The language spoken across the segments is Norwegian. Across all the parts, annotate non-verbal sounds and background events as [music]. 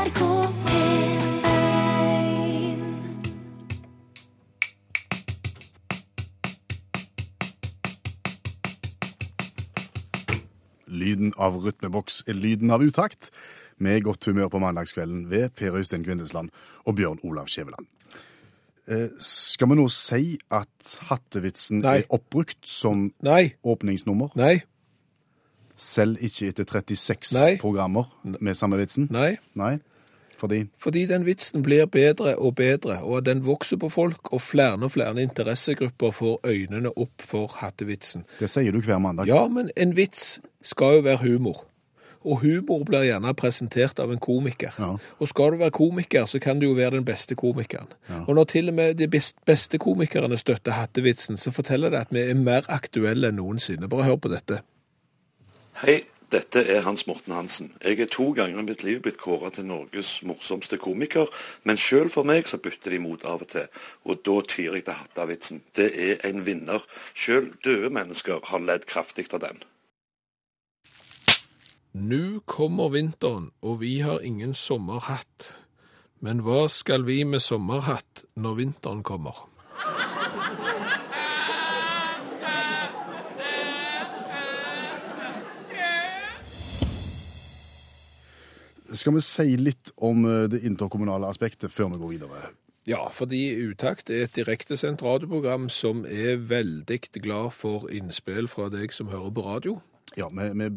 NRK P1 Lyden av rytmeboks er lyden av utakt, med godt humør på mandagskvelden ved Per Øystein Kvindesland og Bjørn Olav Skjæveland. Eh, skal vi nå si at hattevitsen Nei. er oppbrukt som Nei. åpningsnummer? Nei. Selv ikke etter 36 Nei. programmer med samme vitsen? Nei. Nei. Fordi Fordi den vitsen blir bedre og bedre, og den vokser på folk, og flere og flere interessegrupper får øynene opp for hattevitsen. det sier du hver mandag. Ja, men en vits skal jo være humor. Og humor blir gjerne presentert av en komiker. Ja. Og skal du være komiker, så kan du jo være den beste komikeren. Og når til og med de beste komikerne støtter hattevitsen, så forteller det at vi er mer aktuelle enn noensinne. Bare hør på dette. Hei, dette er Hans Morten Hansen. Jeg er to ganger i mitt liv blitt kåret til Norges morsomste komiker, men sjøl for meg så bytter de mot av og til, og da tyr jeg til hattavitsen. Det er en vinner. Sjøl døde mennesker har ledd kraftig av den. Nå kommer vinteren, og vi har ingen sommerhatt. Men hva skal vi med sommerhatt når vinteren kommer? Skal vi si litt om eh, det interkommunale aspektet før vi går videre? Ja, fordi Utakt er et direktesendt radioprogram som er veldig glad for innspill fra deg som hører på radio. Ja, vi,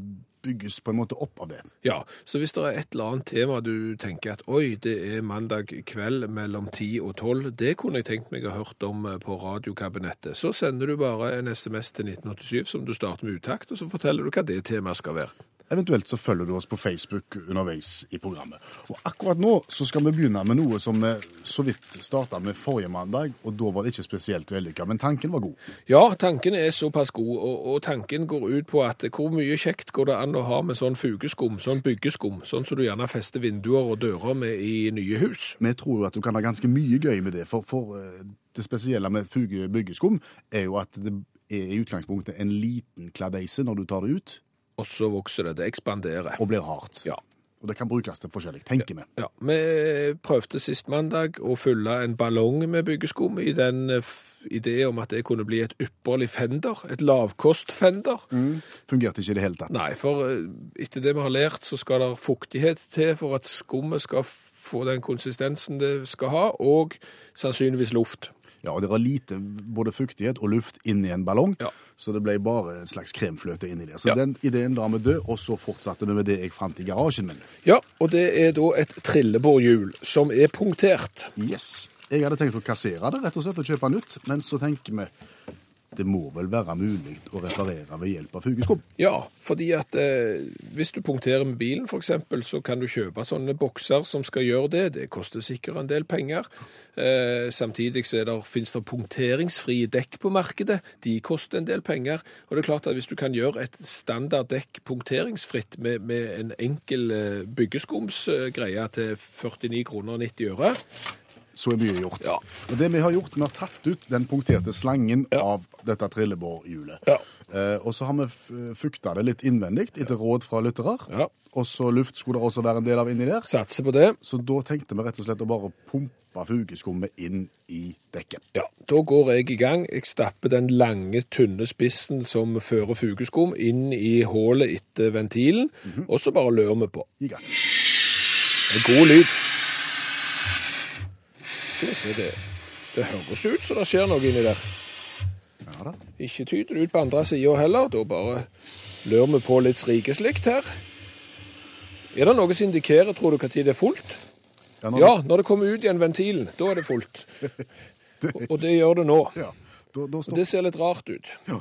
bygges på en måte opp av det. Ja, så hvis det er et eller annet tema du tenker at oi, det er mandag kveld mellom 10 og 12, det kunne jeg tenkt meg å ha hørt om eh, på radiokabinettet, så sender du bare en SMS til 1987 som du starter med utakt, og så forteller du hva det temaet skal være. Eventuelt så følger du oss på Facebook underveis i programmet. Og akkurat nå så skal vi begynne med noe som vi så vidt starta med forrige mandag, og da var det ikke spesielt vellykka, men tanken var god. Ja, tanken er såpass god, og, og tanken går ut på at hvor mye kjekt går det an å ha med sånn fugeskum, sånn byggeskum, sånn som du gjerne fester vinduer og dører med i nye hus. Vi tror jo at du kan ha ganske mye gøy med det, for, for eh, det spesielle med fuge byggeskum er jo at det er i utgangspunktet en liten kladeise når du tar det ut, Og så vokser det, det ekspanderer. og blir hardt. Ja. Og det kan brukes til forskjellig, tenker vi. Ja, Vi prøvde sist mandag å fylle en ballong med byggeskum i den ideen om at det kunne bli et ypperlig fender, et lavkost-fender. Fungerte ikke i det hele tatt. Nei, for eh, etter det vi har lært, så skal det fuktighet til for at skummet skal få den konsistensen det skal ha, og sannsynligvis luft. Ja, og det var lite både fuktighet og luft inni en ballong, Ja. så det ble bare en slags kremfløte inni der. Så Ja. den ideen la vi dø, og så fortsatte vi med det jeg fant i garasjen min. Ja, og det er da et trillebårhjul som er punktert. Yes. Jeg hadde tenkt å kassere det, rett og slett, og kjøpe nytt, men så tenker vi det må vel være mulig å reparere ved hjelp av fugeskum. Ja, fordi at eh, hvis du punkterer med bilen eksempel, så kan du kjøpe sånne bokser som skal gjøre det. Det koster sikkert en del penger. Eh, samtidig så er der, finnes det punkteringsfrie dekk på markedet. De koster en del penger. Og det er klart at hvis du kan gjøre et standard dekk punkteringsfritt med, med en enkel eh, byggeskumsgreie til 49 kroner og 90 øre, Så er mye gjort. Ja. Og det vi har gjort, vi har tatt ut den punkterte slangen Ja. av dette trillebårhjulet. Ja. Eh, og så har vi fukta det litt innvendig, etter råd fra lyttere. Ja. Og så luft skulle det også være en del av inni der. satser på det. Så da tenkte vi rett og slett å bare pumpe fugeskummet inn i dekket. Ja, Da går jeg i gang. Jeg stapper den lange, tynne spissen som fører fugeskum inn i hullet etter ventilen, og så bare lører vi på. Gi gass. Er god lyd. Skal vi se det. Det høres ut som det skjer noe inni der. Ja da. Ikke tyder det ut på andre sida heller. Da bare lører vi på litt rikeslikt her. Er det noe som indikerer, tror du, når det er fullt? Ja, når- Ja, når det kommer ut igjen ventilen, da er det fullt. [laughs] Og og det gjør det nå. ja. Da, da Og det ser litt rart ut. ja.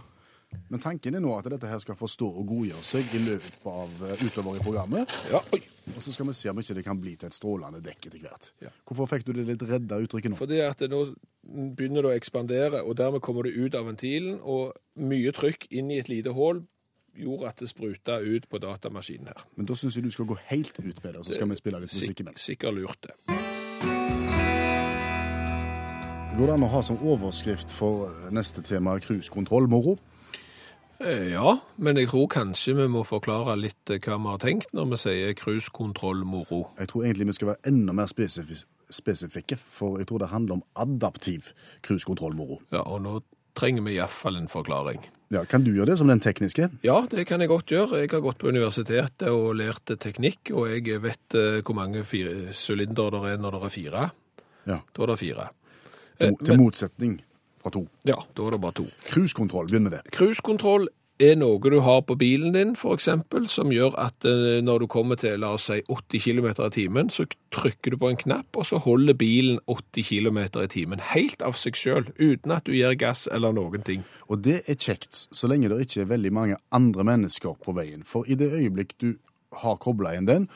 Men tanken er nå at dette her skal forstå og godgjøre seg i løpet av eh, utover i programmet. Ja, oi. Og så skal vi se om ikke det kan bli til et strålende dekk etter hvert. Ja. Hvorfor fikk du det litt redda uttrykket nå? Fordi at det nå begynner det å ekspandere, og dermed kommer det ut av ventilen, og mye trykk inn i et lite hull gjorde at det spruta ut på datamaskinen her. Men da syns jeg du skal gå helt ut med det, så skal vi spille litt musikk Sik imens. sikkert lurt det. Går det an å ha som overskrift for neste tema cruisekontroll moro? Eh, Ja, men jeg tror kanskje vi må forklare litt eh, hva vi har tenkt når vi sier cruisekontroll-moro. Jeg tror egentlig vi skal være enda mer spesif spesifikke, for jeg tror det handler om adaptiv cruisekontrollmoro. Ja, og nå trenger vi iallfall en forklaring. Ja, kan du gjøre det som den tekniske? Ja, det kan jeg godt gjøre. Jeg har gått på universitetet og lært teknikk, og jeg vet eh, hvor mange sylinder det er når det er fire. Ja, Da er det fire. Til motsetning fra to. Ja, da er det bare to. Cruisekontroll, begynn med det. Cruisekontroll er noe du har på bilen din, eksempel, som gjør at eh, når du kommer til, la oss si, 80 km i timen, så trykker du på en knapp, og så holder bilen 80 km i timen, helt av seg selv, uten at du gir gass eller noen ting. Og det er kjekt, så lenge det ikke er veldig mange andre mennesker på veien. For i det øyeblikk du har kobla inn den,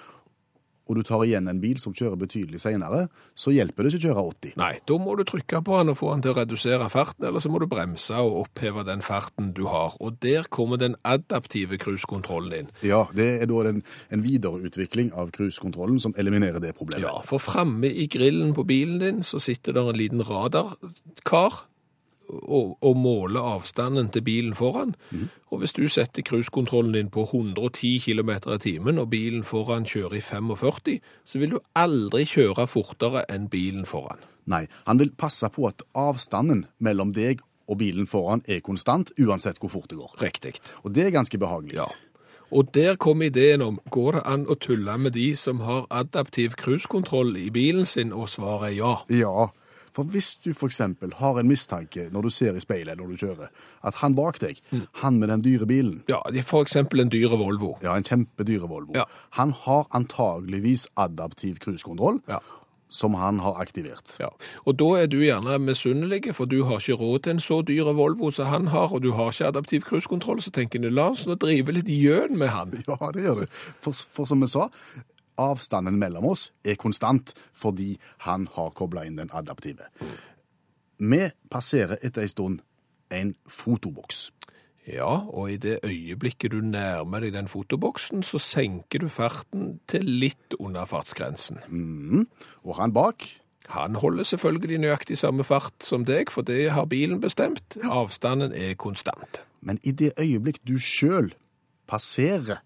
og du tar igjen en bil som kjører betydelig senere, så hjelper det ikke å kjøre 80. Nei, da må du trykke på den og få den til å redusere farten, eller så må du bremse og oppheve den farten du har. Og der kommer den adaptive cruisekontrollen inn. Ja, det er da en, en videreutvikling av cruisekontrollen som eliminerer det problemet. Ja, for framme i grillen på bilen din så sitter der en liten radarkar og, å måle avstanden til bilen foran. Og hvis du setter cruisekontrollen din på 110 km i timen, og bilen foran kjører i 45, så vil du aldri kjøre fortere enn bilen foran. Nei, han vil passe på at avstanden mellom deg og bilen foran er konstant, uansett hvor fort det går. Riktig. Og det er ganske behagelig. Ja. Og der kom ideen om, går det an å tulle med de som har adaptiv cruisekontroll i bilen sin, og svaret er ja. Ja, for hvis du eksempel har en mistanke når du ser i speilet når du kjører, at han bak deg, Mm. han med den dyre bilen, Ja, eksempel en dyre Volvo. ja, en kjempedyre Volvo, Ja. han har antageligvis adaptiv cruisekontroll, Ja. som han har aktivert. Ja, og da er du gjerne misunnelig, for du har ikke råd til en så dyre Volvo som han har, og du har ikke adaptiv cruisekontroll, så tenker du, la oss nå drive litt gjøn med han. [laughs] Ja, det gjør du. For, for som vi sa, avstanden mellom oss er konstant fordi han har kobla inn den adaptive. Vi passerer etter ei stund en fotoboks. Ja, og i det øyeblikket du nærmer deg den fotoboksen, så senker du farten til litt under fartsgrensen. Og han bak, Han holder selvfølgelig nøyaktig samme fart som deg, for det har bilen bestemt. Avstanden er konstant. men i det øyeblikk du sjøl passerer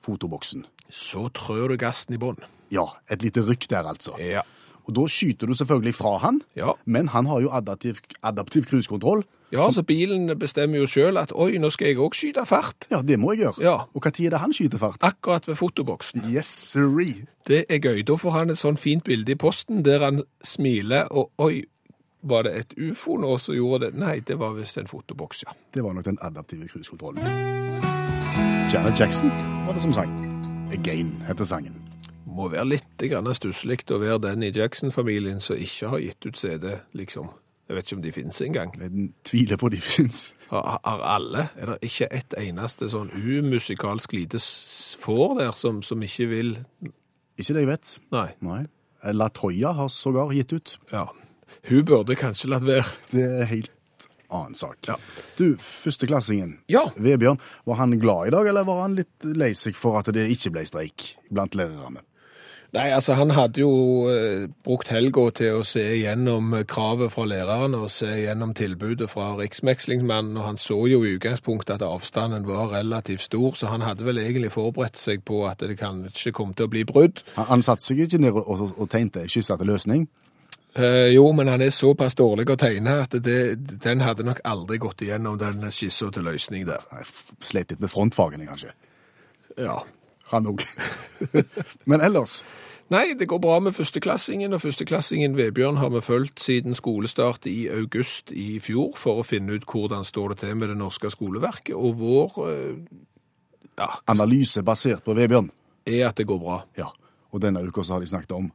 fotoboksen, Så trør du gassen i bånn. ja, et lite rykk der altså. Ja. Og da skyter du selvfølgelig fra han, Ja. men han har jo adaptiv, adaptiv cruisekontroll. Ja, så bilen bestemmer jo sjøl at oi, nå skal jeg òg skyte fart. Ja, det må jeg gjøre. Ja. Og når er det han skyter fart? Akkurat ved fotoboksen. Yes, sirree. Det er gøy. Da får han et sånn fint bilde i posten der han smiler og oi, var det et ufo nå som gjorde det? Nei, det var visst en fotoboks, ja. Det var nok den adaptive cruisekontrollen. Janet Jackson var det som sang. Again heter sangen. Må være litt stusslig å være den i Jackson-familien som ikke har gitt ut CD, liksom. Jeg vet ikke om de finnes engang. Jeg tviler på de fins. Har, har alle? Er det ikke et eneste sånn umusikalsk lite får der som, som ikke vil Ikke det jeg vet. Nei. Nei. Latoya har sågar gitt ut. Ja. Hun burde kanskje latt være. Det er helt annen sak. Ja. Du, førsteklassingen. Ja. Vebjørn, var han glad i dag, eller var han litt lei seg for at det ikke ble streik blant lærerne? Nei, altså han hadde jo eh, brukt helga til å se gjennom kravet fra læreren og se gjennom tilbudet fra Riksmekslingsmannen, og han så jo i utgangspunktet at avstanden var relativt stor, så han hadde vel egentlig forberedt seg på at det kanskje kom til å bli brudd. Han, han satte seg ikke ned og, og, og tegnte skissa til løsning. Eh, jo, men han er såpass dårlig å tegne at det, den hadde nok aldri gått igjennom den skissa til løsning der. F- Slet litt med frontfagene, kanskje. Ja. Han òg. [laughs] Men ellers Nei, det går bra med førsteklassingen, og førsteklassingen Vebjørn har vi fulgt siden skolestart i august i fjor for å finne ut hvordan står det til med det norske skoleverket, og vår eh, ja, analyse basert på Vebjørn. er at det går bra. Ja. Og denne uka så har de snakket om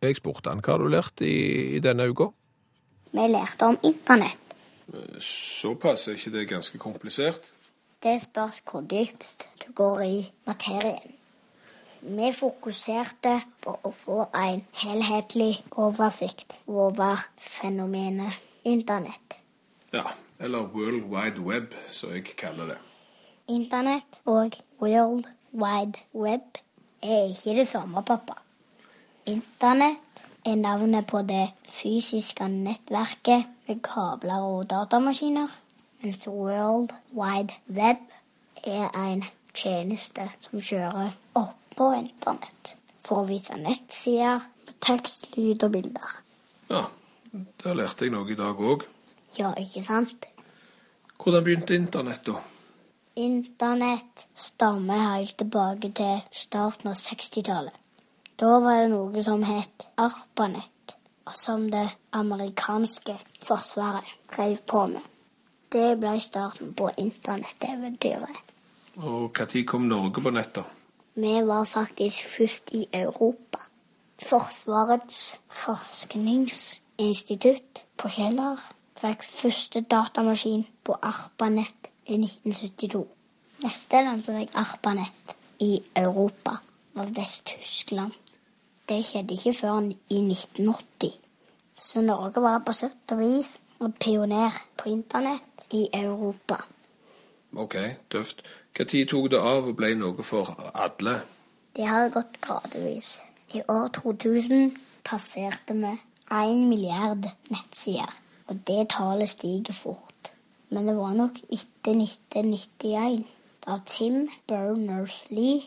Jeg spurte han hva har du lært i, i denne uka. Vi lærte om internett. Såpass er ikke det ganske komplisert. Det spørs hvor dypt du går i materien. Vi fokuserte på å få en helhetlig oversikt over fenomenet internett. Ja, eller World Wide Web, som jeg kaller det. Internett og World Wide Web er ikke det samme, pappa. Internett er navnet på det fysiske nettverket med kabler og datamaskiner. mens World Wide Web er en tjeneste som kjører oppå internett for å vise nettsider med tekst, lyd og bilder. Ja, der lærte jeg noe i dag òg. Ja, ikke sant? Hvordan begynte internett, da? Internett stammer helt tilbake til starten av 60-tallet. Da var det noe som het ARPANET, og som det amerikanske forsvaret drev på med. Det ble starten på internetteventyret. Og når kom Norge på nettet? Vi var faktisk først i Europa. Forsvarets forskningsinstitutt på Kjeller fikk første datamaskin på ARPANET i 1972. Neste land som fikk ARPANET i Europa, var Vest-Tyskland. Det skjedde ikke før i 1980. Så Norge var på sett og vis en pioner på internett i Europa. OK, tøft. Når tok det av og ble noe for alle? Det har gått gradvis. I år 2000 passerte vi 1 milliard nettsider, og det tallet stiger fort. Men det var nok etter 1991, da Tim Berners-Lee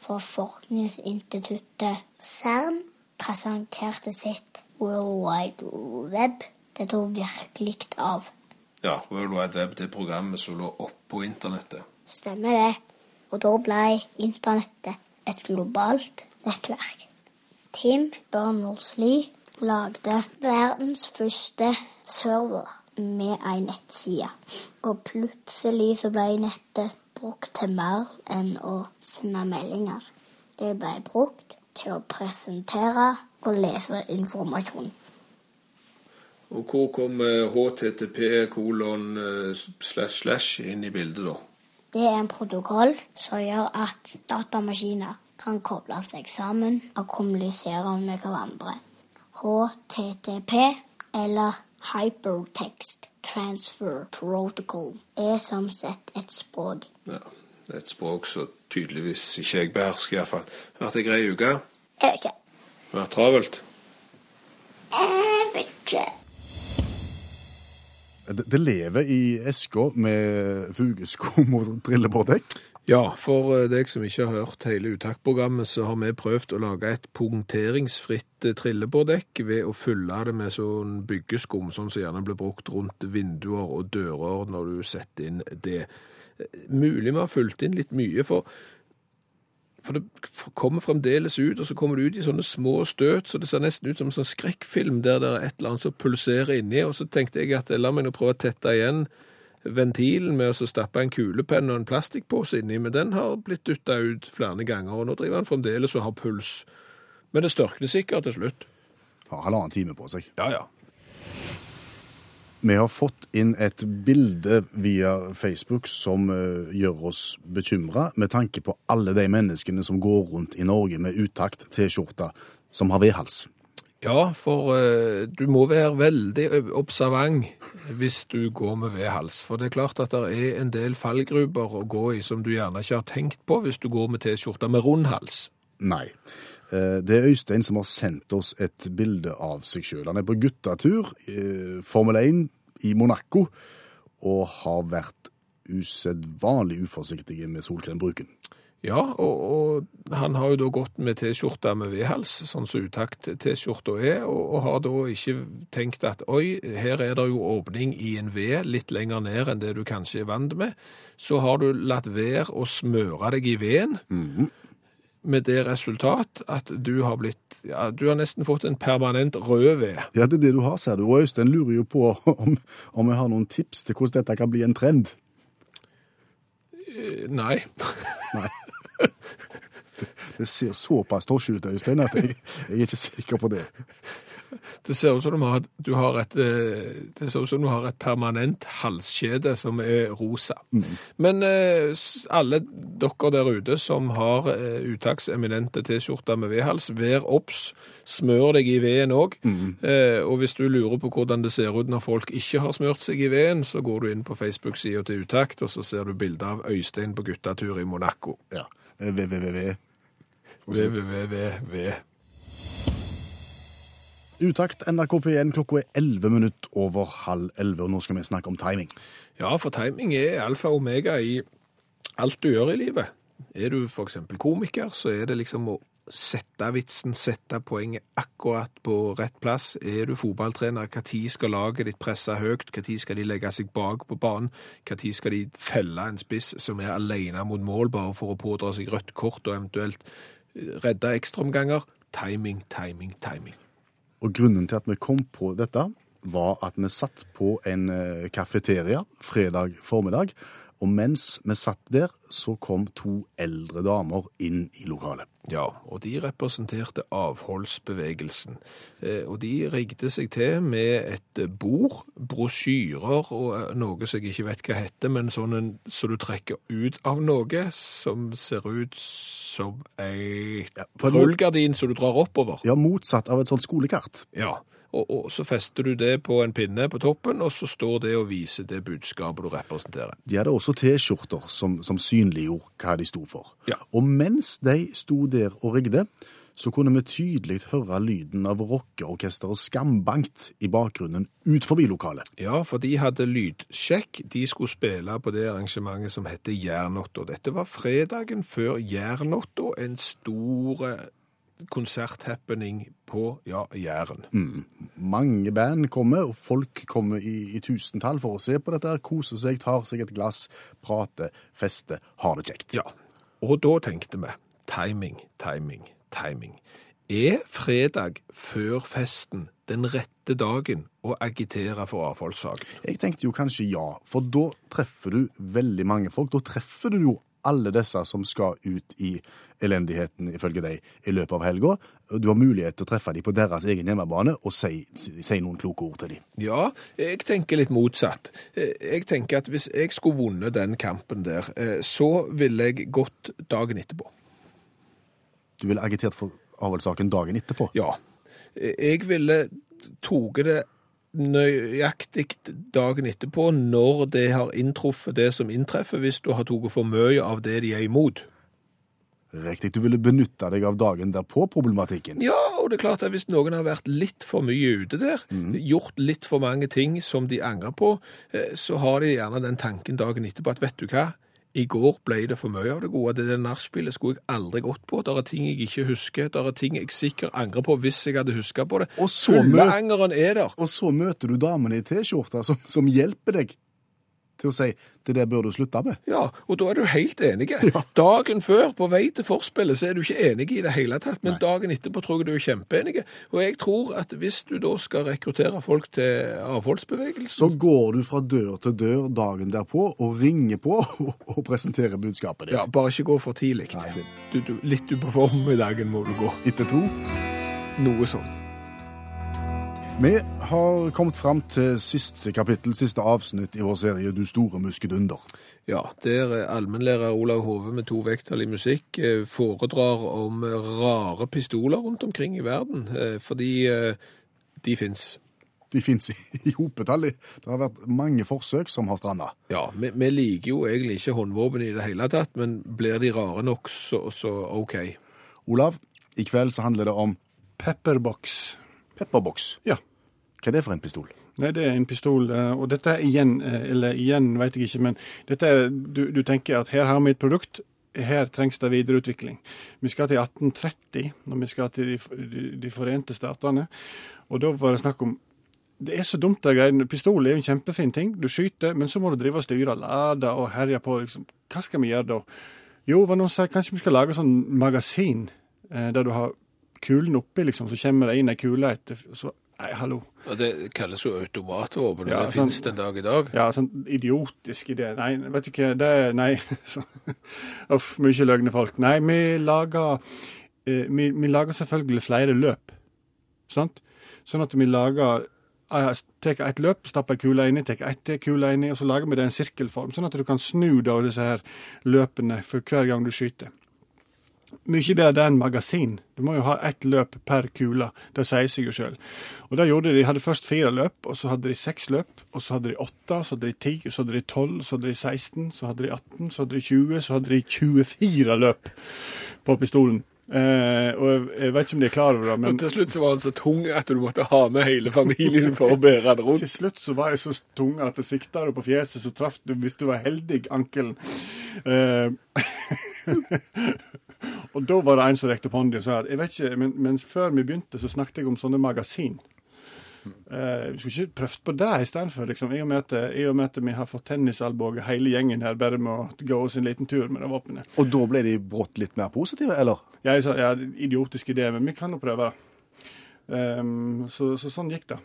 fra forskningsinstituttet CERN presenterte sitt World Wide Web. Det tok virkelig av. Ja, World Wide Web, det programmet som lå oppå internettet. Stemmer det. Og da ble internettet et globalt nettverk. Tim Berners-Lee lagde verdens første server med ei nettside. Og plutselig så ble nettet brukt til mer enn å sende meldinger. Det ble brukt til å presentere og lese informasjon. Og hvor kom HTTP kolon slash slash inn i bildet, da? Det er en protokoll som gjør at datamaskiner kan koble seg sammen og kommunisere med hverandre. HTTP, eller Hypertext Transfer Protocol, er som sett et språk. Ja, det er et språk som tydeligvis ikke jeg behersker, iallfall. Vært ei grei uke? Ikke. Vært travelt? Vet ikke. Det, det lever i eska med fugeskum [laughs] og trillebårdekk. Ja, for deg som ikke har hørt hele uttaksprogrammet, så har vi prøvd å lage et punkteringsfritt trillebårdekk ved å fylle det med sånn byggeskum, sånn som gjerne blir brukt rundt vinduer og dører når du setter inn det. Mulig vi har fulgt inn litt mye, for, for det kommer fremdeles ut, og så kommer det ut i sånne små støt, så det ser nesten ut som en sånn skrekkfilm der det er et eller annet som pulserer inni, og så tenkte jeg at la meg nå prøve å tette igjen ventilen med å stappe en kulepenn og en plastikkpose inni, men den har blitt dytta ut flere ganger, og nå driver han fremdeles og har puls. Men det størkner sikkert til slutt. Har halvannen time på seg. Ja, ja. Vi har fått inn et bilde via Facebook som uh, gjør oss bekymra, med tanke på alle de menneskene som går rundt i Norge med utakt T-skjorte som har vedhals. Ja, for uh, du må være veldig observant hvis du går med vedhals. For det er klart at det er en del fallgruber å gå i som du gjerne ikke har tenkt på hvis du går med T-skjorte med rund hals. Nei. Uh, det er Øystein som har sendt oss et bilde av seg sjøl. Han er på guttetur, uh, Formel 1 i Monaco, og har vært usedvanlig uforsiktig med solkrembruken. Ja, og, og, han har jo da gått med T-skjorte med vedhals, sånn som utakt-T-skjorta er, og, og, har da ikke tenkt at oi, her er det jo åpning i en ved litt lenger ned enn det du kanskje er vant med. Så har du latt være å smøre deg i veden. Mm. Med det resultat at du har blitt ja, Du har nesten fått en permanent rød ved. Ja, det er det du har, ser du. Og Øystein lurer jo på om, om jeg har noen tips til hvordan dette kan bli en trend. Eh, nei. [laughs] Nei. Det, det ser såpass tosje ut, Øystein, at jeg, jeg er ikke sikker på det. Det ser ut som du har, du har et, det ser ut som du har et permanent halskjede som er rosa. Mm. Men eh, alle dere der ute som har eh, uttakseminente T-skjorter med vedhals, vær obs. Smør deg i veden òg. Mm. Eh, og hvis du lurer på hvordan det ser ut når folk ikke har smurt seg i veden, så går du inn på Facebook-sida til Utakt, og så ser du bilde av Øystein på guttatur i Monaco. Ja. www. www. Utakt NRK P1, klokka er 11 minutter over halv 11, og nå skal vi snakke om timing. Ja, for timing er alfa og omega i alt du gjør i livet. Er du f.eks. komiker, så er det liksom å sette vitsen, sette poenget akkurat på rett plass. Er du fotballtrener, når skal laget ditt presse høyt? Når skal de legge seg bak på banen? Når skal de felle en spiss som er alene mot mål, bare for å pådra seg rødt kort og eventuelt redde ekstraomganger? Timing, timing, timing. Og grunnen til at vi kom på dette, var at vi satt på en kafeteria fredag formiddag. Og mens vi satt der, så kom to eldre damer inn i lokalet. Ja, og de representerte avholdsbevegelsen. Eh, og de rigget seg til med et bord, brosjyrer og noe som jeg ikke vet hva heter, men sånn en, så du trekker ut av noe som ser ut som ei Ja, rullegardin som du drar oppover. Ja, motsatt av et sånt skolekart. Ja, og, og så fester du det på en pinne på toppen, og så står det og viser det budskapet du representerer. De hadde også T-skjorter som, som synliggjorde hva de sto for. Ja. Og mens de sto der og rigde, så kunne vi tydelig høre lyden av rockeorkesteret Skambankt i bakgrunnen ut forbi lokalet. Ja, for de hadde lydsjekk. De skulle spille på det arrangementet som heter Jærnåtta. Dette var fredagen før Jærnåtta, en stor konserthappening på, ja, Jæren. Mange band kommer, og folk kommer i, i tusentall for å se på dette, Koser seg, tar seg et glass, prater, feste, har det kjekt. Ja, og da tenkte vi timing, timing, timing. Er fredag før festen den rette dagen å agitere for avholdssaken? Jeg tenkte jo kanskje ja, for da treffer du veldig mange folk. Da treffer du jo alle disse som skal ut i elendigheten, ifølge deg, i løpet av helga. Du har mulighet til å treffe dem på deres egen hjemmebane og si, si noen kloke ord til dem. Ja, jeg tenker litt motsatt. Jeg tenker at hvis jeg skulle vunnet den kampen der, eh, så ville jeg gått dagen etterpå. Du ville agitert for avholdssaken dagen etterpå. Ja. Jeg ville tatt det nøyaktig dagen etterpå når det har inntruffet det som inntreffer, hvis du har tatt for mye av det de er imot. Riktig, du ville benytte deg av dagen derpå problematikken. Ja, og det er klart at hvis noen har vært litt for mye ute der, gjort litt for mange ting som de angrer på, eh, så har de gjerne den tanken dagen etterpå at vet du hva, i går ble det for mye av det gode. Det der nachspielet skulle jeg aldri gått på. Det er ting jeg ikke husker. Det er ting jeg sikkert angrer på hvis jeg hadde huska på det. Og så mø- er der. Og så møter du damene i T-skjorta som, som hjelper deg til å si det der bør du slutte med. Ja, og da er du helt enige. [laughs] Dagen før, på vei til forspillet, så er du ikke enig i det hele tatt, men Nei. dagen etterpå tror jeg du er kjempeenige. Og jeg tror at hvis du da skal rekruttere folk til avholdsbevegelsen, Så går du fra dør til dør dagen derpå og ringer på [laughs] og, presenterer budskapet ditt. ja, bare ikke gå for tidlig. Litt ut i formiddagen må du gå. Etter to. Noe sånn. Vi har kommet fram til siste kapittel, siste avsnitt i vår serie Du store muskedunder. Ja, der er allmennlærer Olav Hove med to vekttall i musikk eh, foredrar om rare pistoler rundt omkring i verden, eh, fordi eh, de fins. De fins i, i hopetall. Det har vært mange forsøk som har stranda. Ja, vi, vi liker jo egentlig ikke håndvåpen i det hele tatt, men blir de rare nok, så, så OK. Olav, i kveld så handler det om Pepperbox. Pepperbox. Ja. Hva er det for en pistol? Nei, det er en pistol, eh, og dette er igjen, eh, eller igjen vet jeg ikke, men dette er, du, du tenker at her har vi et produkt, her trengs det videreutvikling. Vi skal til 1830, når vi skal til de, de, de forente statene, og da var det snakk om det er så dumt, det greiene. Pistol er jo en kjempefin ting. Du skyter, men så må du drive og styre, lade og herje på. Liksom. Hva skal vi gjøre da? Jo, hva noen sier, kanskje vi skal lage sånn magasin eh, der du har kulen oppi, liksom, så kommer det inn ei kule etter så, Nei, hallo. Og Det kalles jo automatvåpen, Ja, det sånn- finnes den dag i dag. Ja, sånn idiotisk idé. Nei, vet du hva, det er Nei. [laughs] Så, uff, mye løgne folk. Nei, vi lager eh, vi, vi lager selvfølgelig flere løp. Sant? Sånn at vi lager eh, Tar et løp, stapper ei kule inni, tar ett til kule inni, og så lager vi det i en sirkelform. Sånn at du kan snu da disse her løpene for hver gang du skyter. Mye bedre enn magasin. Du må jo ha ett løp per kule. Det sier seg jo sjøl. Og det gjorde de. De hadde først fire løp, og så hadde de seks løp. Og så hadde de åtte, så hadde de ti, så hadde de tolv, så hadde de 16, så hadde de 18, så hadde de 20, så hadde de 24 løp på pistolen. Eh, og jeg, jeg vet ikke om de er klar over det, men og til slutt så var han så tung at du måtte ha med hele familien for å bære han til slutt så var jeg så tung at det sikta du på fjeset, så traff du, hvis du var heldig, ankelen. Eh, [laughs] [laughs] og da var det en som rekte opp hånda og sa at jeg vet ikke, men, men før vi begynte, så snakket jeg om sånne magasin. Uh, vi skulle ikke prøvd på det istedenfor, liksom, i og med at, i og med at vi har fått tennisalbuer hele gjengen her bare med å gå oss en liten tur med det våpenet. Og da ble de brått litt mer positive, eller? Ja, Jeg sa ja, idiotisk idé, men vi kan jo prøve det. Ehm, så, så sånn gikk det.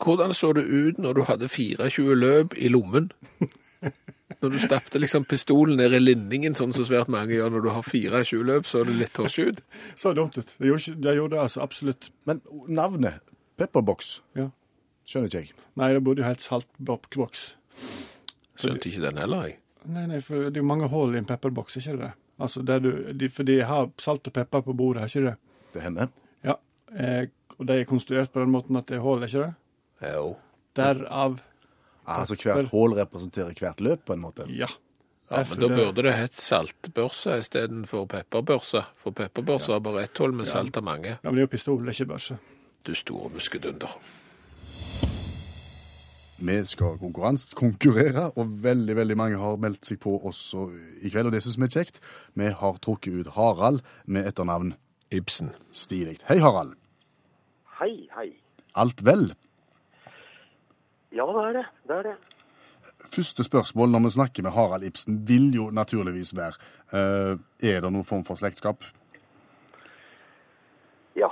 Hvordan så det ut når du hadde 24 løp i lommen? [laughs] Når du stappte liksom pistolen ned i linningen, sånn som svært mange gjør når du har 24 løp, så er det litt torsj ut. [laughs] Så dumt ut. Det gjorde, gjorde det altså absolutt. Men navnet Pepperbox Ja. skjønner ikke jeg. Nei, det burde jo helt saltboks. Skjønte ikke den heller, jeg. Nei, nei, for det er jo mange hull i en pepperboks, ikke det? Altså, der du, de, for de har salt og pepper på bordet, har ikke det? Det hender. Ja. Eh, og de er konstruert på den måten at det er hull, ikke det? Jo. Derav Altså hvert hull representerer hvert løp, på en måte. Ja. Ja, men da burde det hett saltbørse istedenfor pepperbørse. For pepperbørse har bare ett hull med salt av mange. Ja, men det er jo pistol, det er ikke børse. Du store muskedunder. Vi skal konkurranse, konkurrere, og veldig veldig mange har meldt seg på også i kveld. Og det syns vi er kjekt. Vi har trukket ut Harald med etternavn Ibsen. Stilig. Hei, Harald. Hei, hei. Alt vel? Ja, det er det. Det er det. Første spørsmål når vi snakker med Harald Ibsen, vil jo naturligvis være uh, Er det noen form for slektskap? Ja.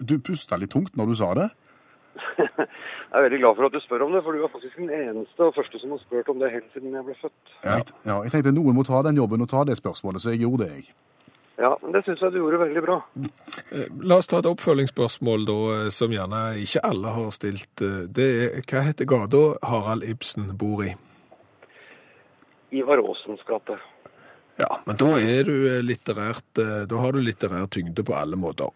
Du pusta litt tungt når du sa det. [laughs] Jeg er veldig glad for at du spør om det, for du er faktisk den eneste og første som har spurt om det helt siden jeg ble født. Jeg, ja, jeg tenkte noen må ta den jobben og ta det spørsmålet, så jeg gjorde det, jeg. Ja, men det syns jeg du gjorde veldig bra. La oss ta et oppfølgingsspørsmål da, eh, som gjerne ikke alle har stilt. Eh, Det er, hva heter gata Harald Ibsen bor i? Ivar Aasens gate. Ja, men da er du eh, litterært Da har du litterær tyngde på alle måter.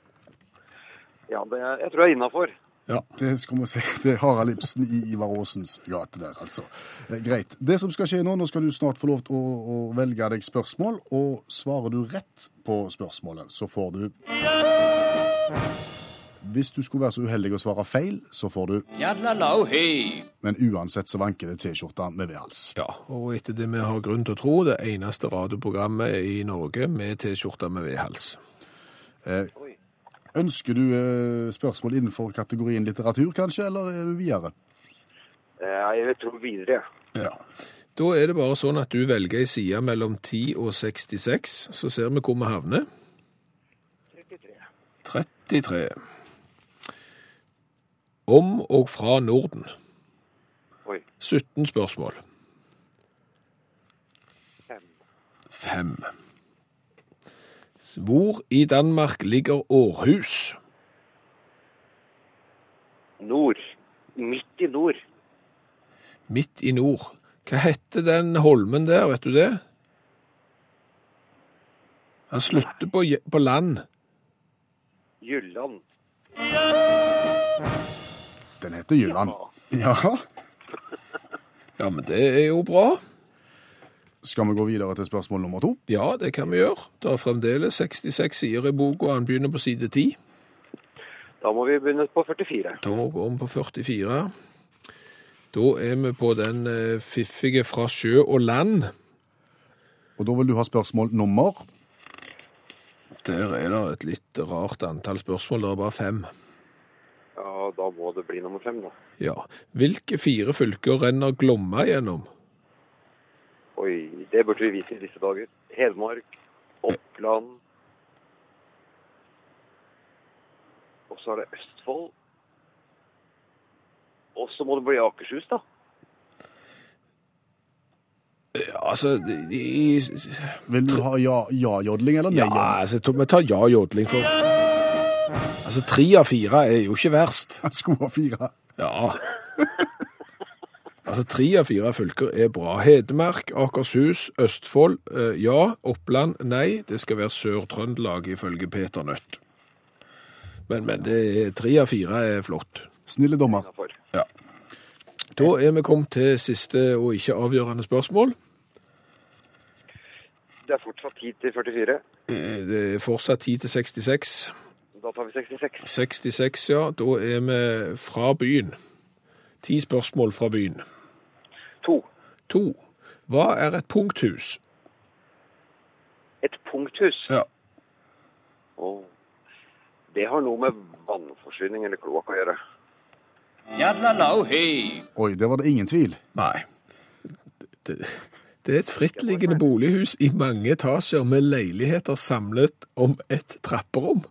Ja, det jeg tror jeg er innafor. Ja, det skal vi si. Det er Harald Ibsen i Ivar Aasens gate der, altså. Eh, Greit. Det som skal skje nå, nå skal du snart få lov til å, å velge deg spørsmål, og svarer du rett på spørsmålet, så får du Hvis du skulle være så uheldig å svare feil, så får du Men uansett så vanker det T-skjorta med V-hals. Ja, og etter det vi har grunn til å tro, det eneste radioprogrammet i Norge med T-skjorte med V-hals. Ønsker du eh, spørsmål innenfor kategorien litteratur, kanskje, eller er du videre? Jeg Jeg tror videre. Ja. Da er det bare sånn at du velger ei side mellom 10 og 66, så ser vi hvor vi havner. 33. 33. Om og fra Norden. Oi. 17 spørsmål. 5. 5. Hvor i Danmark ligger Århus? Nord. Midt i nord. Midt i nord. Hva heter den holmen der, vet du det? Han slutter på, på land. Jylland. Den heter Jylland. Ja. Ja, men det er jo bra. Skal vi gå videre til spørsmål nummer to? Ja, det kan vi gjøre. Det er fremdeles 66 sider i boka, og han begynner på side 10. Da må vi begynne på 44. Da går vi på 44. Da er vi på den eh, fiffige fra sjø og land. Og da vil du ha spørsmål nummer Der er det et litt rart antall spørsmål. Det er bare fem. Ja, da må det bli nummer fem, da. Ja. Hvilke fire fylker renner Glomma gjennom? Oi, det burde vi vite i disse dager. Hedmark, Oppland Og så er det Østfold. Og så må det bli Akershus, da. Ja, altså i, Vil du ha ja- ja-jodling eller Ja, nei-jodling? altså, to- vi tar ja-jodling for Altså, tre av fire er jo ikke verst. [laughs] Sko skulle ha fire. Ja. [laughs] Altså, tre av fire fylker er bra. Hedmark, Akershus, Østfold, eh, ja. Oppland, nei. Det skal være Sør-Trøndelag, ifølge Peter Nødt. Men, men det er, tre av fire er flott. Snille dommer. Ja. Da er vi kommet til siste og ikke avgjørende spørsmål. Det er fortsatt 10 til 44. Eh, Det er fortsatt 10 til 66. Da tar vi 66. 66, ja. Da er vi fra byen. Ti spørsmål fra byen. To. To. Hva er et punkthus? Et punkthus. Ja. Oh. Det har noe med vannforsyning eller kloakk å gjøre. Oi, det var det ingen tvil. Nei. Det, det er et frittliggende bolighus i mange etasjer med leiligheter samlet om et trapperom.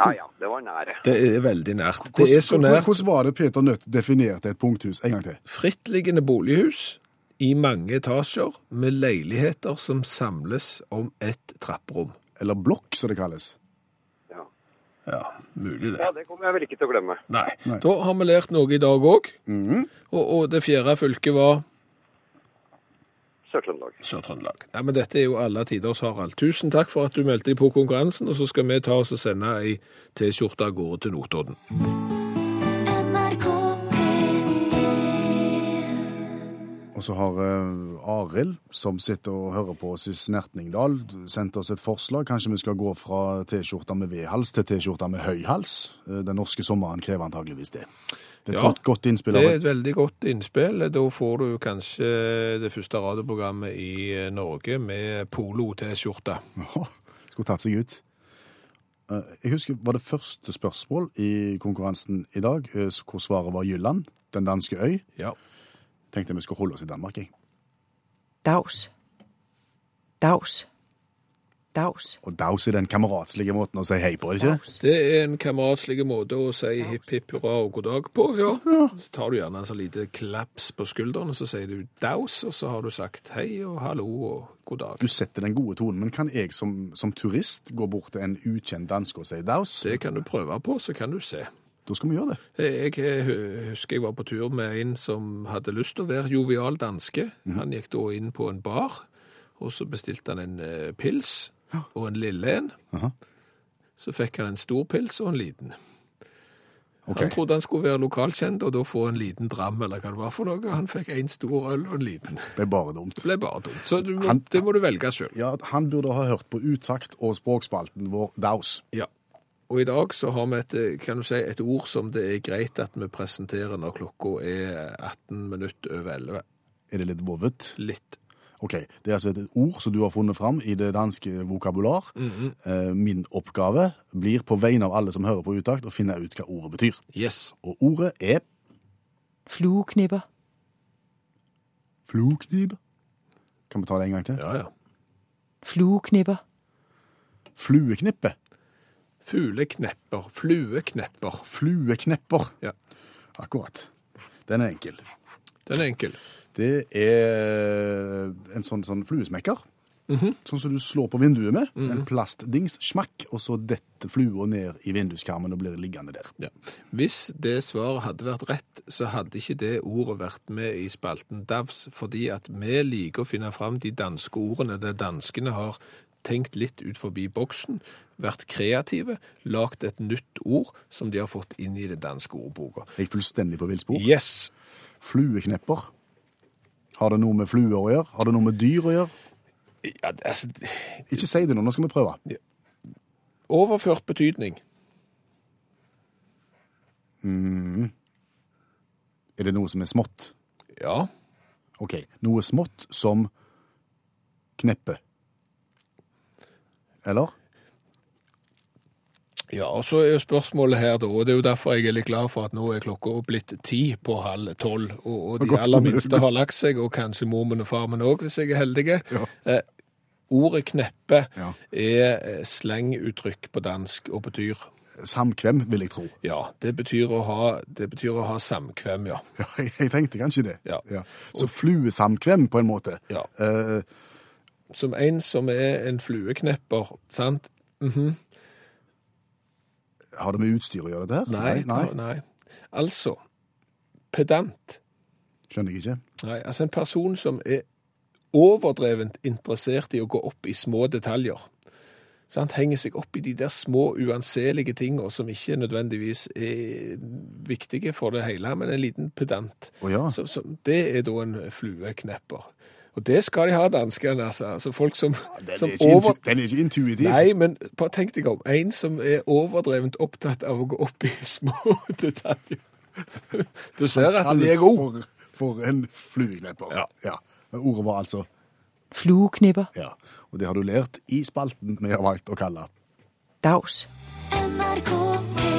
Ja ja, det var nære. Det er veldig nært. Det er så nært. Hvordan var det Peter Nødt definerte et punkthus? En gang til. Frittliggende bolighus i mange etasjer med leiligheter som samles om et trapperom. Eller blokk, som det kalles. Ja. Ja, mulig det. ja, det kommer jeg vel ikke til å glemme. Nei. Nei. Da har vi lært noe i dag òg. og, og det fjerde fylket var Sør-Trøndelag. Sør-Trøndelag. Nei, men dette er jo alle tiders, Harald. Tusen takk for at du meldte deg på konkurransen, og så skal vi ta oss og sende ei T-skjorte av gårde til Notodden. Og så har uh, Arild, som sitter og hører på oss i Snertningdal, sendt oss et forslag. Kanskje vi skal gå fra T-skjorta med V-hals til T-skjorta med høy hals. Eh, Den norske sommeren krever antageligvis det. Det er et Ja, godt, godt innspill. Det er et veldig godt innspill. Da får du kanskje det første radioprogrammet i eh, Norge med polo-T-skjorte. Jaha, Skulle tatt seg ut. Eh, Jeg husker var det første spørsmål i konkurransen i dag, eh, hvor svaret var Jylland, den danske øy. Ja. Tenkte vi skulle holde oss i Danmark, jeg. Daus. Dags. Dags. Og daus er den kameratslige måten å si hei på, er det ikke det? Det er en kameratslig måte å si hipp hipp hurra og god dag på, ja. Så tar du gjerne en sånn lite klaps på skulderen, og så sier du daus, og så har du sagt hei og hallo og god dag. Du setter den gode tonen, men kan jeg som, som turist gå bort til en ukjent danske og si daus? Det kan du prøve på, så kan du se. Da skal vi gjøre det. Jeg eh, husker jeg var på tur med en som hadde lyst til å være jovial danske. Han gikk da inn på en bar, og så bestilte han en eh, pils og en lille en. Aha. Så fikk han en stor pils og en liten. Okay. Han trodde han skulle være lokalkjent og da få en liten dram, eller hva det var for noe. Han fikk en stor øl og en liten. Det ble bare dumt. Det ble bare dumt. Så du må, Han- det må du velge sjøl. Ja, Han burde ha hørt på utakt og språkspalten vår daus. Ja. Og i dag så har vi et, eh, kan du si, et ord som det er greit at vi presenterer når klokka er 18 minutter over 11. Er det litt vovet? Litt. Ok, Det er altså et ord som du har funnet fram i det danske vokabular. Eh, Min oppgave blir på vegne av alle som hører på utakt, å finne ut hva ordet betyr. Yes. Og ordet er Flueknipper. flueknipe. Kan vi ta det en gang til? Ja, ja. Flueknipper. Flueknippe. Fugleknepper. Flueknepper. Flueknepper. Ja. Akkurat. Den er enkel. Den er enkel. Det er en sånn, sånn fluesmekker. Sånn som du slår på vinduet med. En plastdings, smakk, og så detter flua ned i vinduskarmen og blir liggende der. Ja. Hvis det svaret hadde vært rett, så hadde ikke det ordet vært med i spalten DAVS, fordi at vi liker å finne fram de danske ordene der danskene har tenkt litt ut forbi boksen, vært kreative, lagt et nytt ord som de har fått inn i det danske ordboka. Jeg er fullstendig på villspor. Yes! Flueknepper. Har det noe med fluer å gjøre? Har det noe med dyr å gjøre? Ja, altså, Ikke si det nå, nå skal vi prøve. overført betydning. Er det noe som er smått? Ja. Ok, noe smått som kneppe. Eller? Ja, og så er jo spørsmålet her da, og det er jo derfor jeg er litt glad for at nå er klokka blitt ti på halv tolv, og, og de Godt aller minste har lagt seg, og kanskje mormen og farmen òg, hvis jeg er heldig. Ja. Eh, ordet kneppe Ja. er eh, slenguttrykk på dansk og betyr Samkvem, vil jeg tro. Ja, det betyr å ha, det betyr å ha samkvem, ja. [laughs] Ja, jeg, tenkte kanskje det. Ja. Så fluesamkvem, på en måte. Ja. Eh, Som en som er en flueknepper, sant? Har det med utstyr å gjøre, dette her? Nei, nei. nei. Altså, pedant. Skjønner jeg ikke. Nei, altså en person som er overdrevent interessert i å gå opp i små detaljer. Så han henger seg opp i de der små uanselige tingene som ikke nødvendigvis er viktige for det hele, men en liten pedant. Oh, ja. Så, så det er da en flueknepper. Og det skal de ha, danskene. Altså, altså folk som, Den som er, over... den er ikke intuitiv. Nei, men bare tenk deg om. En som er overdrevent opptatt av å gå opp i [laughs] små detaljer. Du ser at han er god. For, for en flueknepper. Ja. Men Ordet var altså Flueknipper. ja. Og det har du lært i spalten vi har valgt å kalle Daus. NRK P1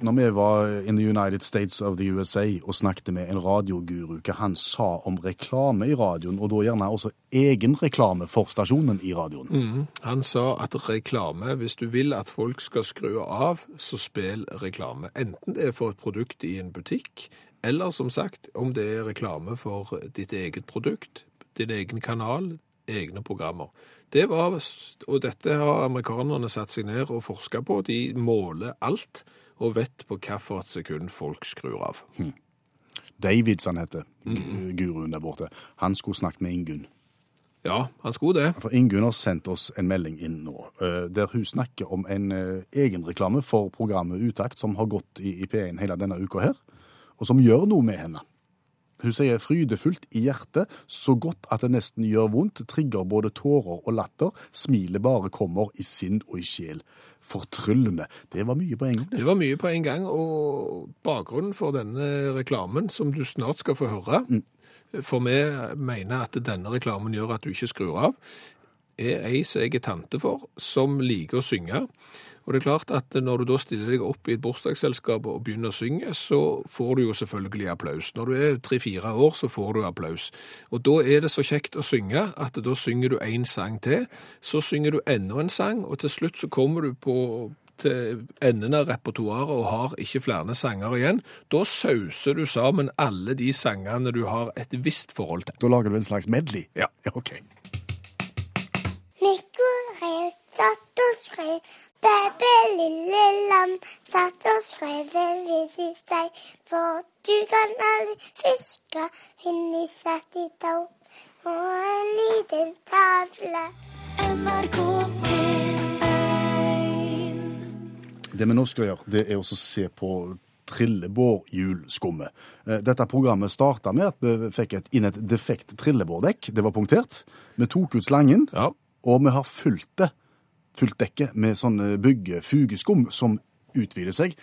Når vi var in the United States of the USA og snakket med en radioguru, hva han sa om reklame i radioen, og da gjerne også egen reklame for stasjonen i radioen. Han sa at reklame, hvis du vil at folk skal skru av, så spill reklame. Enten det er for et produkt i en butikk, eller som sagt, om det er reklame for ditt eget produkt, din egen kanal, egne programmer. Det var, og dette har amerikanerne satt seg ned og forsket på. De måler alt og vet på hvilket sekund folk skrur av. David, som han heter, gu- guruen der borte, han skulle snakket med Ingunn. Ja, han skulle det. For Ingunn har sendt oss en melding inn nå, eh, der hun snakker om en eh, egenreklame for programmet Utakt, som har gått i, i P1 hele denne uka her, og som gjør noe med henne. Hun sier frydefullt i hjertet, så godt at det nesten gjør vondt, trigger både tårer og latter, smilet bare kommer i sinn og i sjel. Fortryllende. Det var mye på en gang. det. Det var mye på en gang, og bakgrunnen for denne reklamen, som du snart skal få høre, for vi mener at denne reklamen gjør at du ikke skrur av, er ei som jeg er tante for, som liker å synge. Og det er klart at når du da stiller deg opp i et bursdagsselskap og begynner å synge, så får du jo selvfølgelig applaus. Når du er tre-fire år, så får du applaus. Og da er det så kjekt å synge at da synger du en sang til, så synger du enda en sang, og til slutt så kommer du på til enden av repertoaret og har ikke flere sanger igjen. Da sauser du sammen alle de sangene du har et visst forhold til. Da lager du en slags medley. Ja. [laughs] ok. Mikko rev satt og skrev, Bæbæ lille lam satt og skrev en vis i seg, for du kan aldri fiske, finne satt i tau, og en liten tavle. NRK P1 Det vi nå skal gjøre, det er å se på trillebårhjulskummet. Eh, Dette programmet starta med at vi fikk et, inn et defekt trillebårdekk. Det var punktert. Vi tok ut slangen, Ja. Og vi har fulgt det, fulgt dekket med sånn eh, bygge-fugeskum som utvider seg.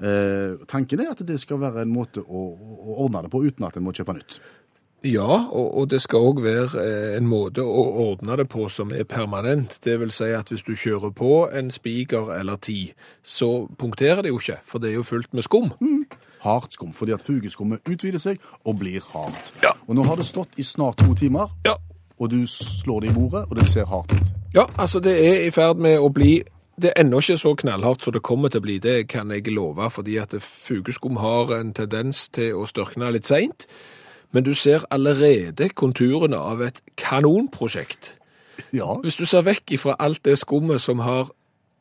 Eh, tanken er at det skal være en måte å, å ordne det på uten at en må kjøpe nytt. Ja, og, og det skal òg være eh, en måte å ordne det på som er permanent. Det vil si at hvis du kjører på en spiker eller ti, så punkterer det jo ikke, for det er jo fullt med skum. Hardt skum, fordi at fugeskummet utvider seg og blir hardt. Ja. Og nå har det stått i snart to timer, Ja. Og du slår det i bordet, og det ser hardt ut. Ja, altså det er i ferd med å bli Det er ennå ikke så knallhardt som det kommer til å bli, det kan jeg love, fordi at fugeskum har en tendens til å størkne litt seint. Men du ser allerede konturene av et kanonprosjekt. Ja, Hvis du ser vekk ifra alt det skummet som har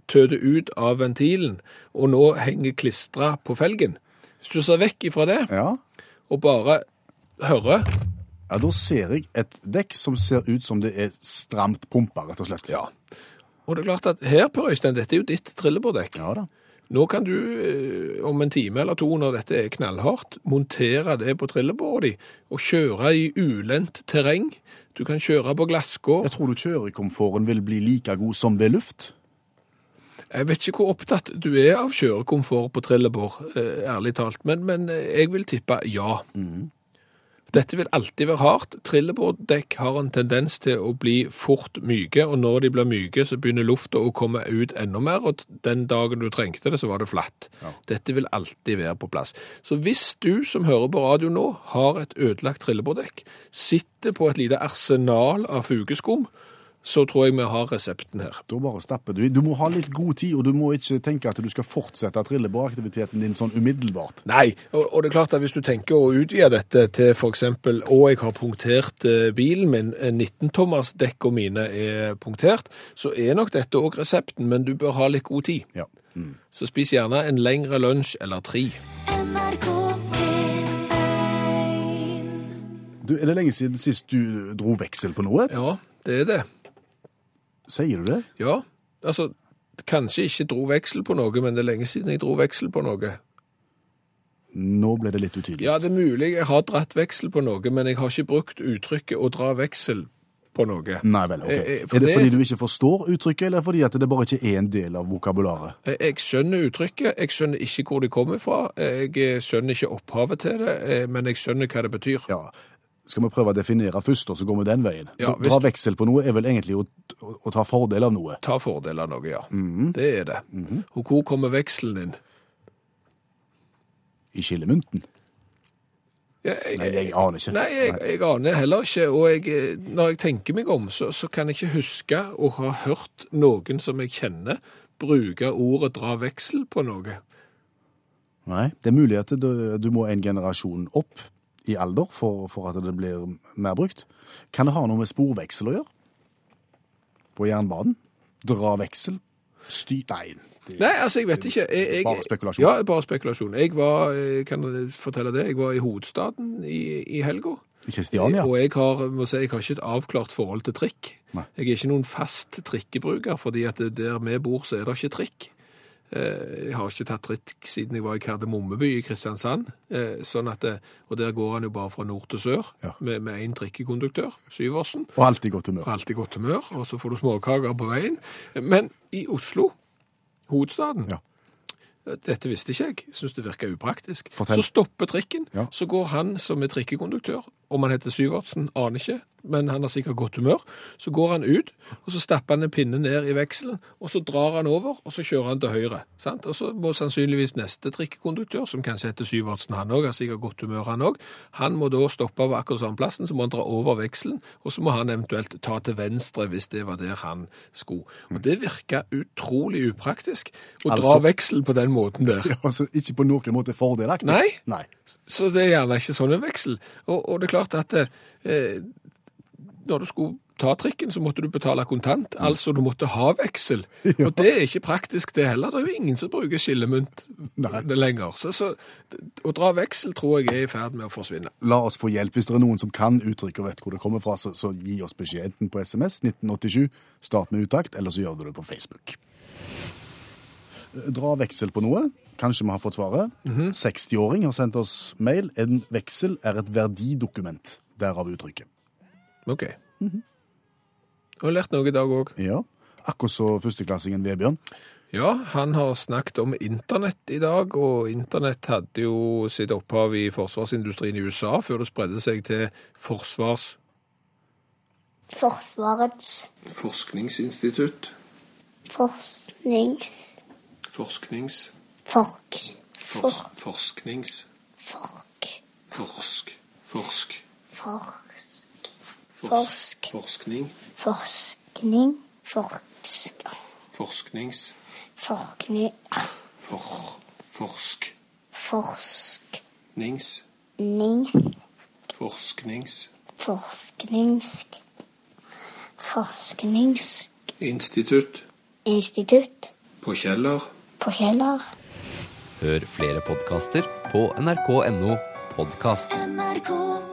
tødet ut av ventilen, og nå henger klistra på felgen Hvis du ser vekk ifra det, ja. og bare hører Ja, Da ser jeg et dekk som ser ut som det er stramt pumpa, rett og slett. Ja. Og det er klart at her, Per Øystein, dette er jo ditt trillebårdekk. Ja da. Nå kan du eh, om en time eller to, når dette er knallhardt, montere det på trillebordet ditt og kjøre i ulendt terreng. Du kan kjøre på glasskår. Jeg tror du kjørekomforten vil bli like god som ved luft. Jeg vet ikke hvor opptatt du er av kjørekomfort på trillebår, eh, ærlig talt, men, men eh, jeg vil tippe ja. Dette vil alltid være hardt. Trillebårdekk har en tendens til å bli fort myke, og når de blir myke, så begynner lufta å komme ut enda mer, og den dagen du trengte det, så var det flatt. Dette vil alltid være på plass. Så hvis du som hører på radio nå, har et ødelagt trillebårdekk, sitter på et lite arsenal av fugeskum, så tror jeg vi har resepten her. Da bare stapper du i. Du må ha litt god tid, og du må ikke tenke at du skal fortsette trillebåraktiviteten din sånn umiddelbart. Nei, og, og det er klart at hvis du tenker å utvide dette til for eksempel, å jeg har punktert eh, bilen min, 19-tommers dekk og mine er punktert, så er nok dette også resepten, men du bør ha litt god tid. Ja. Mm. Så spis gjerne en lengre lunsj eller tre. NRK Du, er det lenge siden sist du dro veksel på noe? Ja, det er det. Sier du det? Ja, altså, kanskje ikke dro veksel på noe, men det er lenge siden jeg dro veksel på noe. Nå ble det litt utydelig. Ja, det er mulig jeg har dratt veksel på noe, men jeg har ikke brukt uttrykket å dra veksel på noe. Nei vel, ok. Eh, eh, Er det fordi du ikke forstår uttrykket, eller fordi at det bare ikke er en del av vokabularet? Eh, Jeg skjønner uttrykket, jeg skjønner ikke hvor det kommer fra, jeg eh, skjønner ikke opphavet til det, eh, men jeg skjønner hva det betyr. Ja. Skal vi prøve å definere først, og så går vi den veien? Ja, Dra veksel på noe er vel egentlig å, å, å ta fordel av noe. Ta fordel av noe, ja. Mhm. Det er det. Og hvor kommer vekselen inn? I skillemynten? Ja, jeg, Nei, jeg aner ikke. Nei, jeg, jeg aner heller ikke, og jeg, når jeg tenker meg om, så, så kan jeg ikke huske å ha hørt noen som jeg kjenner bruke ordet dra veksel på noe. Nei, det er mulig at du, du må en generasjon opp i alder for, for at det blir mer brukt. Kan det ha noe med sporveksel å gjøre? På jernbanen? Dra veksel? Sty... Nei. det- Nei, altså, jeg vet ikke. Jeg, jeg, Bare spekulasjon. Ja, bare spekulasjon. Jeg var, eh, kan jeg fortelle det, jeg var i hovedstaden i, i helga. Kristiania? Og jeg har, må si, jeg har ikke et avklart forhold til trikk. Nei. Jeg er ikke noen fast trikkebruker, fordi at der vi bor, så er det ikke trikk. Eh, Jeg har ikke tatt trikk siden jeg var i Kardemommeby i Kristiansand. Eh, Sånn at det, og der går han jo bare fra nord til sør Ja. med, én trikkekonduktør, Syversen. Og alltid godt humør. Har alltid godt humør, og så får du småkaker på veien. Men i Oslo, hovedstaden, Ja. dette visste ikke jeg, synes det virka upraktisk. Fortell. Så stopper trikken, Ja. så går han som er trikkekonduktør, om han heter Syvertsen, aner ikke, men han har sikkert godt humør. Så går han ut, og så stapper han en pinne ned i vekselen, og så drar han over, og så kjører han til høyre. Sant? Og så må sannsynligvis neste trikkekonduktør, som kanskje heter Syvertsen, han òg, har sikkert godt humør, han òg, han må da stoppe på akkurat samme plassen, så må han dra over vekselen, og så må han eventuelt ta til venstre hvis det var der han skulle. Og det virka utrolig upraktisk å dra Altså- veksel på den måten der. Altså ikke på noen måte fordelaktig. Nei. Nei. Så det er gjerne ikke sånn en veksel. Og, og det er klart at eh, når du skulle ta trikken, så måtte du betale kontant. Altså du måtte ha veksel. [laughs] Og det er ikke praktisk det heller. Det er jo ingen som bruker skillemynt lenger. Så, så å dra veksel tror jeg er i ferd med å forsvinne. La oss få hjelp. Hvis det er noen som kan uttrykket og vet hvor det kommer fra, så, så gi oss beskjed enten på SMS 1987, start med utakt, eller så gjør du det på Facebook. Dra veksel på noe. Kanskje vi har fått svaret. 60-åring har sendt oss mail. En veksel er et verdidokument. Derav uttrykket. OK. Du har lært noe i dag òg. Ja. Akkurat så førsteklassingen Vebjørn. Ja, han har snakket om internett i dag, og internett hadde jo sitt opphav i forsvarsindustrien i USA før det spredde seg til forsvars... Forsvarets Forskningsinstitutt. forsknings... Forsknings... Fork... For, forsknings... fork... Forsk... Forsk... Forsk... Forsk... Forskning... Forskning... Forsk... Forsknings... Forskning... For... Forsk... Forsknings. Ning. Forsknings... Forsknings... Forskningsinstitutt Institutt. Institutt. På Kjeller. på Kjeller. Hør flere podkaster på nrk.no podkast. NRK